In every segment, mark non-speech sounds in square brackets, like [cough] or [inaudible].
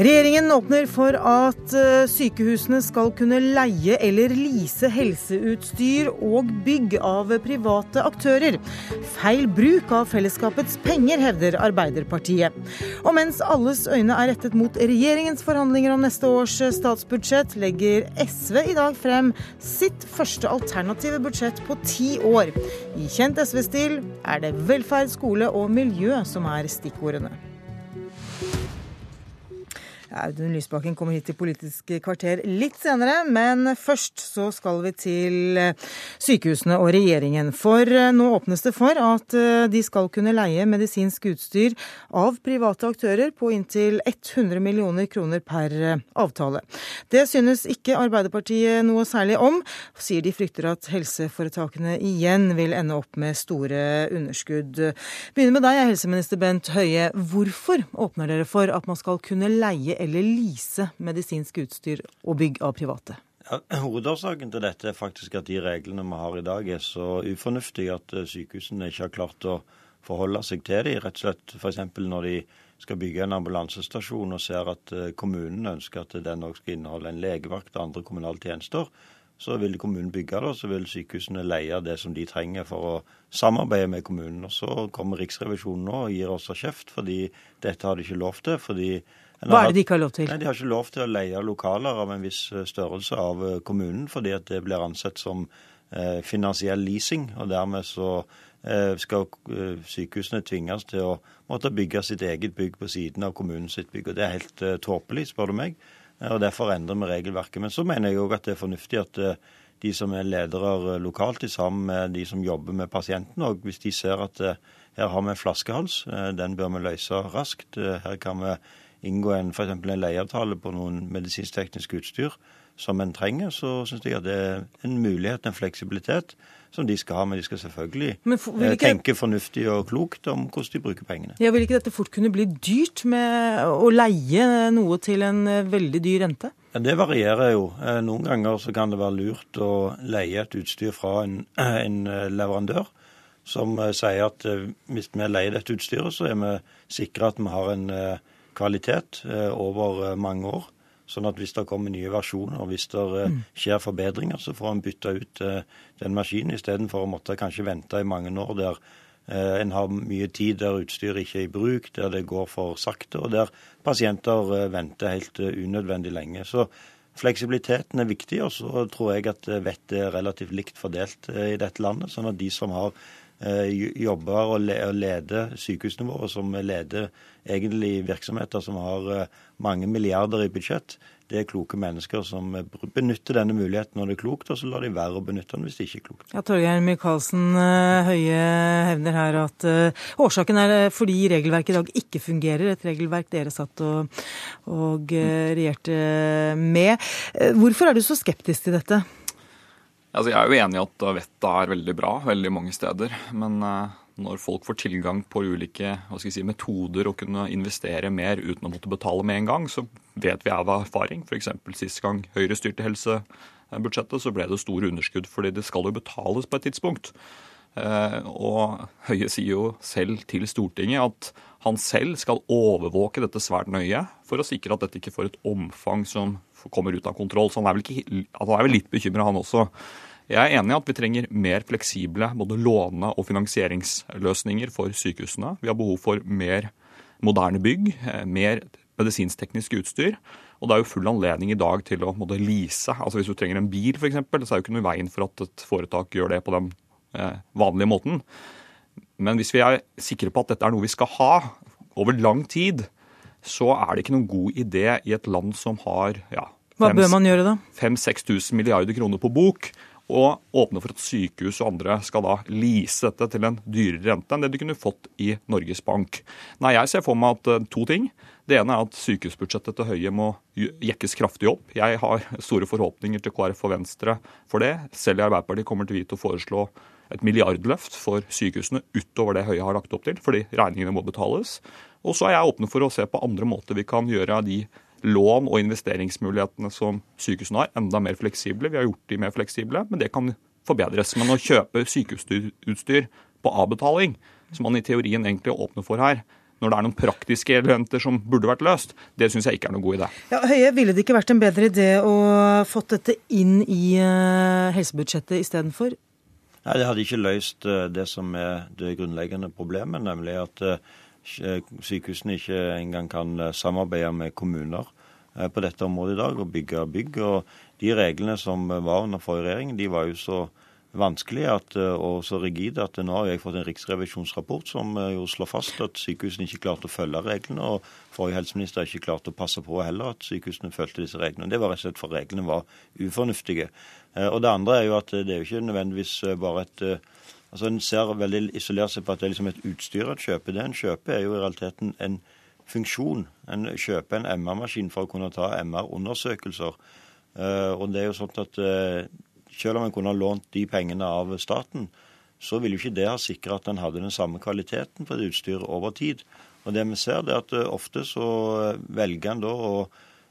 Regjeringen åpner for at eh, sykehusene skal kunne leie eller lease helseutstyr og bygg av private aktører. Feil bruk av fellesskapets penger, hevder Arbeiderpartiet. Og mens alles øyne er rettet mot regjeringens forhandlinger om neste års statsbudsjett, legger SV i dag frem sitt første alternative budsjett på ti år. I kjent SV-stil er det velferd, skole og miljø som er stikkordene. Audun Lysbakken kommer hit til Politisk kvarter litt senere, men først så skal vi til eh, sykehusene og regjeringen. For eh, nå åpnes det for at eh, de skal kunne leie medisinsk utstyr av private aktører på inntil 100 millioner kroner per avtale. Det synes ikke Arbeiderpartiet noe særlig om, sier de frykter at helseforetakene igjen vil ende opp med store underskudd. Begynner med deg, helseminister Bent Høie. Hvorfor åpner dere for at man skal kunne leie eller lease medisinsk utstyr og bygg av private? Ja, hovedårsaken til dette er faktisk at de reglene vi har i dag er så ufornuftige at eh, sykehusene ikke har klart å forholde seg til dem. Rett og slett f.eks. når de skal bygge en ambulansestasjon og ser at eh, kommunen ønsker at den også skal inneholde en legevakt og andre kommunale tjenester, så vil kommunen bygge det, og så vil sykehusene leie det som de trenger for å samarbeide med kommunen. Og Så kommer Riksrevisjonen nå og gir oss kjeft, fordi dette har de ikke lov til. fordi hva er det de ikke har lov til? Nei, De har ikke lov til å leie lokaler av en viss eh, størrelse av eh, kommunen, fordi at det blir ansett som eh, finansiell leasing. og Dermed så eh, skal eh, sykehusene tvinges til å måtte bygge sitt eget bygg på siden av kommunens bygg. og Det er helt eh, tåpelig, spør du meg. og Derfor endrer vi regelverket. Men så mener jeg òg at det er fornuftig at de som er ledere lokalt, sammen med de som jobber med pasienten, og hvis de ser at her har vi en flaskehals, den bør vi løse raskt. Her kan vi inngå en, for en leieavtale på noen medisinsk-teknisk utstyr som en trenger, så syns jeg at det er en mulighet, en fleksibilitet, som de skal ha. Men de skal selvfølgelig for, ikke... tenke fornuftig og klokt om hvordan de bruker pengene. Ja, Vil ikke dette fort kunne bli dyrt med å leie noe til en eh, veldig dyr rente? Ja, Det varierer jo. Eh, noen ganger så kan det være lurt å leie et utstyr fra en, [clears throat] en leverandør som eh, sier at hvis vi leier dette utstyret, så er vi sikre at vi har en kvalitet eh, over eh, mange år. Sånn at hvis det kommer nye versjoner, og hvis det eh, mm. skjer forbedringer, så får en bytte ut den maskinen istedenfor å måtte kanskje vente i mange år der en har mye tid der utstyret ikke er i bruk, der det går for sakte, og der pasienter venter helt unødvendig lenge. Så fleksibiliteten er viktig, og så tror jeg at vettet er relativt likt fordelt i dette landet. Sånn at de som har jobber og leder sykehusene våre, som leder egentlig virksomheter som har eh, mange milliarder i budsjett. Det er kloke mennesker som benytter denne muligheten når det er klokt, og så lar de være å benytte den hvis det ikke er klokt. Ja, Torgeir Micaelsen eh, Høie hevner her at årsaken er fordi regelverket i dag ikke fungerer. Et regelverk dere satt og, og regjerte med. Hvorfor er du så skeptisk til dette? Altså, jeg er jo enig i at vettet er veldig bra veldig mange steder. Men uh, når folk får tilgang på ulike si, metoder å kunne investere mer uten å måtte betale med en gang, så vet vi av erfaring. F.eks. sist gang Høyre styrte helsebudsjettet, så ble det store underskudd fordi det skal jo betales på et tidspunkt. Uh, og Høie sier jo selv til Stortinget at han selv skal overvåke dette svært nøye for å sikre at dette ikke får et omfang som kommer ut av kontroll. Så han er vel, ikke, altså han er vel litt bekymra, han også. Jeg er enig i at vi trenger mer fleksible både låne- og finansieringsløsninger for sykehusene. Vi har behov for mer moderne bygg, eh, mer medisinsk-teknisk utstyr. Og det er jo full anledning i dag til å måtte lease. Altså Hvis du trenger en bil f.eks., så er jo ikke noe i veien for at et foretak gjør det på den eh, vanlige måten. Men hvis vi er sikre på at dette er noe vi skal ha over lang tid, så er det ikke noen god idé i et land som har ja, Hva bør man gjøre da? 5000-6000 milliarder kroner på bok, og åpne for at sykehus og andre skal da lease dette til en dyrere rente enn det de kunne fått i Norges Bank. Nei, Jeg ser for meg at uh, to ting. Det ene er at sykehusbudsjettet til Høie må jekkes kraftig opp. Jeg har [laughs] store forhåpninger til KrF og Venstre for det. Selv i Arbeiderpartiet kommer vi til å foreslå et milliardløft for sykehusene utover det Høie har lagt opp til, fordi regningene må betales. Og så er jeg åpne for å se på andre måter vi kan gjøre de lån og investeringsmulighetene som sykehusene har, enda mer fleksible. Vi har gjort de mer fleksible, men det kan forbedres. Men å kjøpe sykehusutstyr på avbetaling, som man i teorien egentlig åpner for her, når det er noen praktiske elementer som burde vært løst, det syns jeg ikke er noen god idé. Ja, Høie, Ville det ikke vært en bedre idé å fått dette inn i uh, helsebudsjettet istedenfor? Nei, Det hadde ikke løst uh, det som er det grunnleggende problemet, nemlig at uh, sykehusene ikke engang kan samarbeide med kommuner på dette området i dag og bygge bygg. Og de reglene som var under forrige regjering, de var jo så vanskelig at, eh, og så rigide at nå har jeg fått en riksrevisjonsrapport som eh, jo slår fast at sykehusene ikke klarte å følge reglene. og Forrige helseminister ikke klarte å passe på heller at sykehusene fulgte disse reglene. Det var rett og slett for reglene var ufornuftige. Eh, og Det andre er jo at det er jo ikke nødvendigvis bare et altså En ser veldig isolert seg på at det er liksom et utstyr en kjøper. Det en kjøper, er jo i realiteten en funksjon. En kjøper en MR-maskin for å kunne ta MR-undersøkelser. Og det er jo sånn at selv om en kunne ha lånt de pengene av staten, så ville jo ikke det ha sikra at en hadde den samme kvaliteten på det utstyret over tid. Og det vi ser, det er at eh, ofte så velger en da å,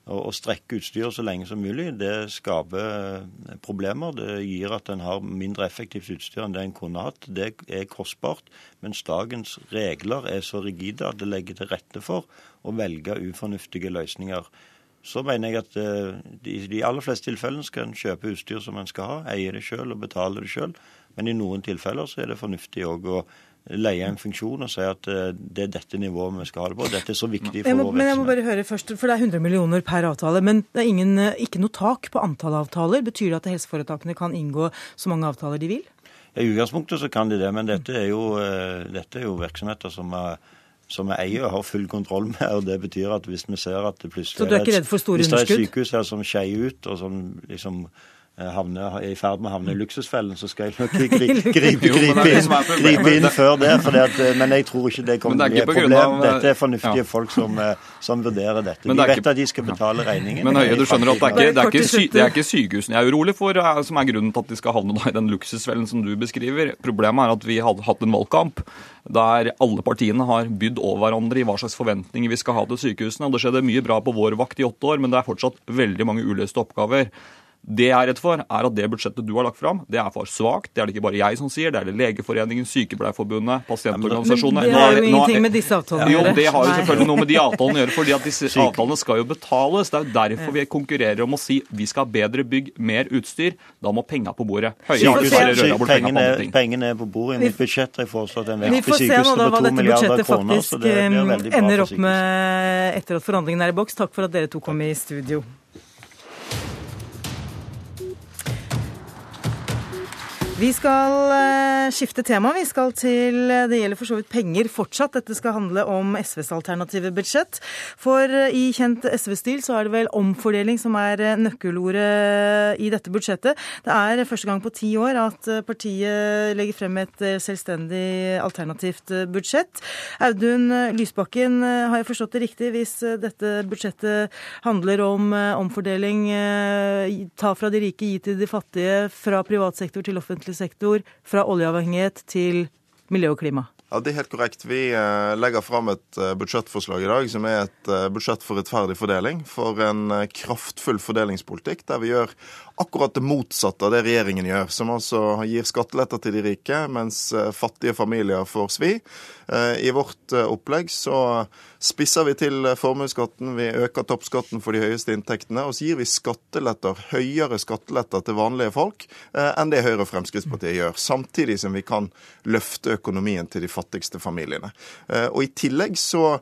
å strekke utstyret så lenge som mulig. Det skaper eh, problemer. Det gir at en har mindre effektivt utstyr enn det en kunne hatt. Det er kostbart, mens dagens regler er så rigide at det legger til rette for å velge ufornuftige løsninger så mener jeg at i eh, de aller fleste tilfellene skal en kjøpe utstyr som en skal ha, eie det sjøl og betale det sjøl. Men i noen tilfeller så er det fornuftig òg å leie en funksjon og si at eh, det er dette nivået vi skal ha det på. Dette er så viktig for må, vår virksomhet. Men jeg må bare høre først, for Det er 100 millioner per avtale, men det er ingen, eh, ikke noe tak på antall avtaler. Betyr det at helseforetakene kan inngå så mange avtaler de vil? I utgangspunktet så kan de det, men dette er jo, dette er jo virksomheter som er som vi eier og har full kontroll med. og Det betyr at hvis vi ser at det plutselig er? Hvis det er et sykehus her som skeier ut, og som liksom Eh, havne, er i ferd med å havne i luksusfellen, så skal jeg nok [laughs] gripe, gripe, gripe, inn, gripe inn før det. det. Eh, men jeg tror ikke det kommer til å bli et problem. Dette er fornuftige ja. folk som, eh, som, vurderer dette. De vet ikke, at de skal betale regningen. Men Høie, du skjønner at det er, ikke, det, er ikke sy, det er ikke sykehusene jeg er urolig for, som er grunnen til at de skal havne i den luksusfellen som du beskriver. Problemet er at vi har hatt en valgkamp der alle partiene har bydd over hverandre i hva slags forventninger vi skal ha til sykehusene. og Det skjedde mye bra på vår vakt i åtte år, men det er fortsatt veldig mange uløste oppgaver. Det jeg er redd for, er at det budsjettet du har lagt fram, det er for svakt. Det er det ikke bare jeg som sier, det er det Legeforeningen, Sykepleierforbundet, pasientorganisasjonene. Men det har jo ingenting med disse avtalene å gjøre. Jo, det har jo selvfølgelig noe med de avtalene å gjøre, fordi at disse [laughs] avtalene skal jo betales. Det er jo derfor vi konkurrerer om å si vi skal ha bedre bygg, mer utstyr. Da må penga på bordet. Høye pengene, pengene er på bordet. I mitt budsjett har jeg foreslått en vekst i sykehusene på to milliarder kroner. Så det blir veldig bra ender opp med etter at forhandlingene er i boks. Takk for at dere to kom i studio. Vi skal uh, skifte tema. Vi skal til Det gjelder for så vidt penger fortsatt. Dette skal handle om SVs alternative budsjett. For uh, i kjent SV-stil så er det vel omfordeling som er nøkkelordet i dette budsjettet. Det er første gang på ti år at partiet legger frem et selvstendig alternativt budsjett. Audun Lysbakken, har jeg forstått det riktig hvis dette budsjettet handler om omfordeling, ta fra de rike, gi til de fattige, fra privat sektor til offentlig offentlig sektor fra oljeavhengighet til miljø og klima? Ja, Det er helt korrekt. Vi eh, legger fram et eh, budsjettforslag i dag som er et eh, budsjett for rettferdig fordeling. For en kraftfull fordelingspolitikk der vi gjør akkurat det motsatte av det regjeringen gjør. Som altså gir skatteletter til de rike, mens fattige familier får svi. I vårt opplegg så spisser vi til formuesskatten, vi øker toppskatten for de høyeste inntektene, og så gir vi skatteletter, høyere skatteletter til vanlige folk enn det Høyre og Fremskrittspartiet gjør. Samtidig som vi kan løfte økonomien til de fattigste familiene. Og i tillegg så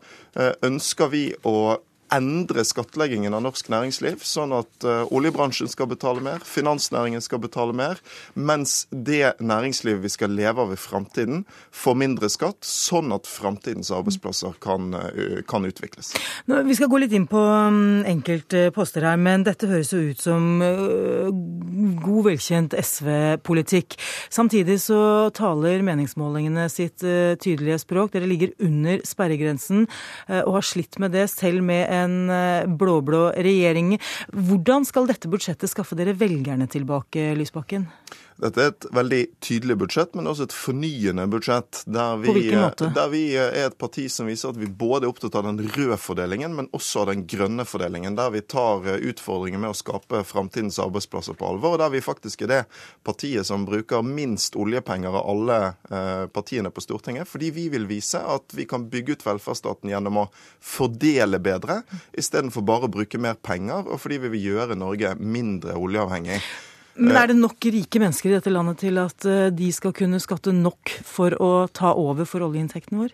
ønsker vi å endre skattleggingen av norsk næringsliv, sånn at uh, oljebransjen skal betale mer, finansnæringen skal betale mer, mens det næringslivet vi skal leve av i framtiden, får mindre skatt, sånn at framtidens arbeidsplasser kan, uh, kan utvikles. Nå, vi skal gå litt inn på um, enkelte poster her, men dette høres jo ut som uh, god, velkjent SV-politikk. Samtidig så taler meningsmålingene sitt tydelige språk. Dere ligger under sperregrensen og har slitt med det selv med en en eh, blå-blå regjering. Hvordan skal dette budsjettet skaffe dere velgerne tilbake, Lysbakken? Dette er et veldig tydelig budsjett, men også et fornyende budsjett. Der vi, På hvilken måte? Der vi er et parti som viser at vi både er opptatt av den røde fordelingen, men også av den grønne fordelingen. Der vi tar utfordringer utfordringen med å skape framtidens arbeidsplasser på alvor. Og der vi faktisk er det partiet som bruker minst oljepenger av alle eh, partiene på Stortinget. Fordi vi vil vise at vi kan bygge ut velferdsstaten gjennom å fordele bedre, istedenfor bare å bruke mer penger, og fordi vi vil gjøre Norge mindre oljeavhengig. Men er det nok rike mennesker i dette landet til at eh, de skal kunne skatte nok for å ta over for oljeinntekten vår?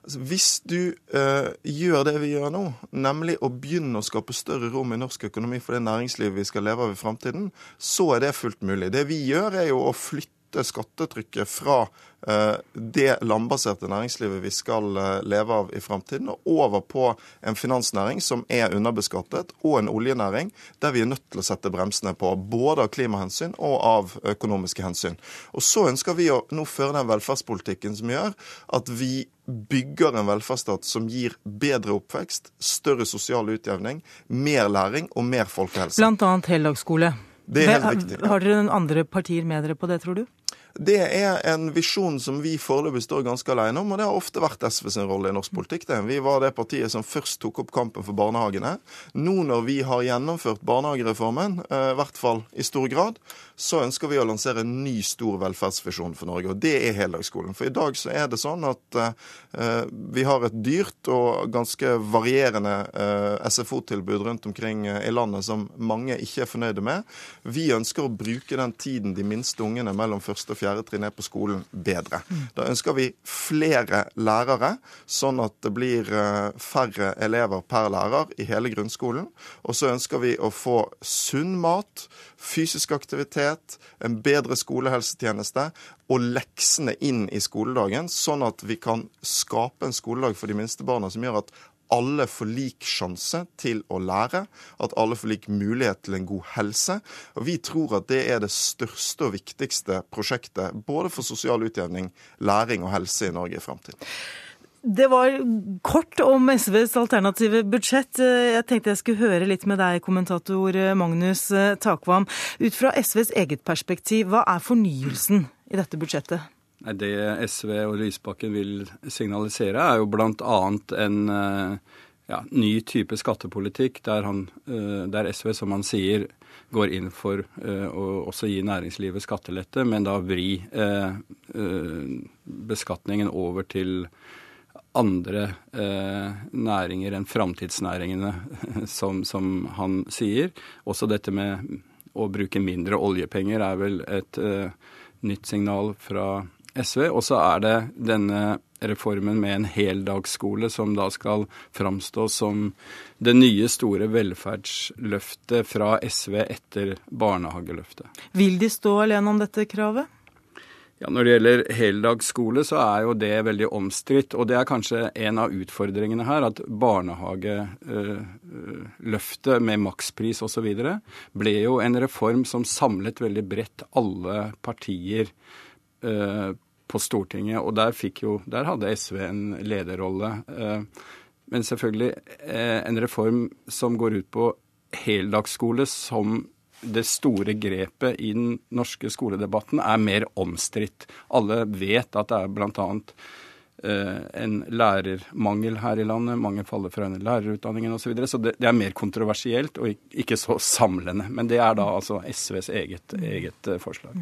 Altså, hvis du eh, gjør det vi gjør nå, nemlig å begynne å skape større rom i norsk økonomi for det næringslivet vi skal leve av i framtiden, så er det fullt mulig. Det vi gjør, er jo å flytte skattetrykket fra eh, det landbaserte næringslivet vi skal eh, leve av i framtiden, og over på en finansnæring som er underbeskattet, og en oljenæring der vi er nødt til å sette bremsene på, både av klimahensyn og av økonomiske hensyn. Og så ønsker vi å nå føre den velferdspolitikken som gjør at vi bygger en velferdsstat som gir bedre oppvekst, større sosial utjevning, mer læring og mer folkehelse. Blant annet heldagsskole. Det er helt Har- riktig. Har dere andre partier med dere på det, tror du? Det er en visjon som vi foreløpig står ganske alene om, og det har ofte vært SV sin rolle i norsk politikk. det. Vi var det partiet som først tok opp kampen for barnehagene. Nå når vi har gjennomført barnehagereformen, eh, i hvert fall i stor grad, så ønsker vi å lansere en ny stor velferdsvisjon for Norge, og det er heldagsskolen. For i dag så er det sånn at uh, vi har et dyrt og ganske varierende uh, SFO-tilbud rundt omkring i landet som mange ikke er fornøyde med. Vi ønsker å bruke den tiden de minste ungene mellom første og fjerde trinn er på skolen, bedre. Da ønsker vi flere lærere, sånn at det blir eh, færre elever per lærer i hele grunnskolen. Og så ønsker vi å få sunn mat, fysisk aktivitet, en bedre skolehelsetjeneste og leksene inn i skoledagen, sånn at vi kan skape en skoledag for de minste barna som gjør at alle får lik sjanse til å lære, at alle får lik mulighet til en god helse. Og Vi tror at det er det største og viktigste prosjektet både for sosial utjevning, læring og helse i Norge i framtiden. Det var kort om SVs alternative budsjett. Jeg tenkte jeg skulle høre litt med deg, kommentator Magnus Takvam. Ut fra SVs eget perspektiv, hva er fornyelsen i dette budsjettet? Det SV og Lysbakken vil signalisere, er jo bl.a. en eh, ja, ny type skattepolitikk der, han, eh, der SV, som han sier, går inn for eh, å også gi næringslivet skattelette, men da vri beskatningen over til andre næringer enn framtidsnæringene, [laughs] som, som han sier. Også dette med å bruke mindre oljepenger er vel et nytt signal fra SV. Og så er det denne reformen med en heldagsskole som da skal framstå som det nye store velferdsløftet fra SV etter barnehageløftet. Vil de stå alene om dette kravet? Ja, Når det gjelder heldagsskole, så er jo det veldig omstridt. Og det er kanskje en av utfordringene her, at barnehageløftet med makspris osv. ble jo en reform som samlet veldig bredt alle partier eh, på Stortinget. Og der, fikk jo, der hadde SV en lederrolle. Eh, men selvfølgelig eh, en reform som går ut på heldagsskole som det store grepet i den norske skoledebatten er mer omstridt. Alle vet at det er blant Eh, en lærermangel her i landet. Mange faller fra under lærerutdanningen osv. Så, videre. så det, det er mer kontroversielt og ikke så samlende. Men det er da altså SVs eget, eget eh, forslag.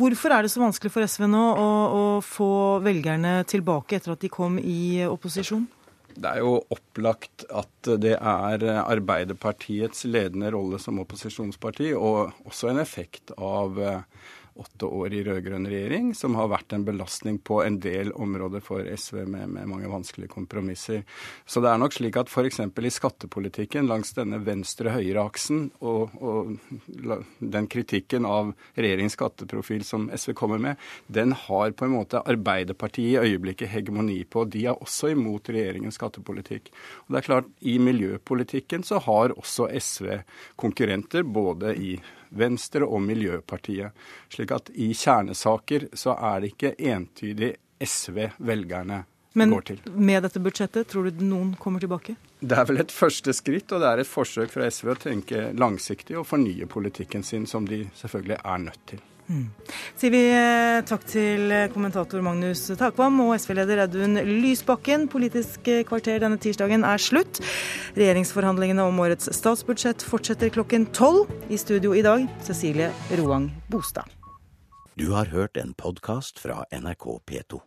Hvorfor er det så vanskelig for SV nå å, å få velgerne tilbake etter at de kom i opposisjon? Det er jo opplagt at det er Arbeiderpartiets ledende rolle som opposisjonsparti, og også en effekt av eh, åtte år i rød-grønn regjering, som har vært en belastning på en del områder for SV med, med mange vanskelige kompromisser. Så det er nok slik at f.eks. i skattepolitikken langs denne venstre-høyre-aksen og, og den kritikken av regjeringens skatteprofil som SV kommer med, den har på en måte Arbeiderpartiet i øyeblikket hegemoni på. De er også imot regjeringens skattepolitikk. Og det er klart, I miljøpolitikken så har også SV konkurrenter både i Venstre og Miljøpartiet. Slik at i kjernesaker så er det ikke entydig SV velgerne Men med dette budsjettet, tror du noen kommer tilbake? Det er vel et første skritt, og det er et forsøk fra SV å tenke langsiktig og fornye politikken sin, som de selvfølgelig er nødt til. Mm. Sier vi eh, takk til kommentator Magnus Takvam og SV-leder Audun Lysbakken. Politisk kvarter denne tirsdagen er slutt. Regjeringsforhandlingene om årets statsbudsjett fortsetter klokken tolv. I studio i dag Cecilie Roang Bostad. Du har hørt en podkast fra NRK P2.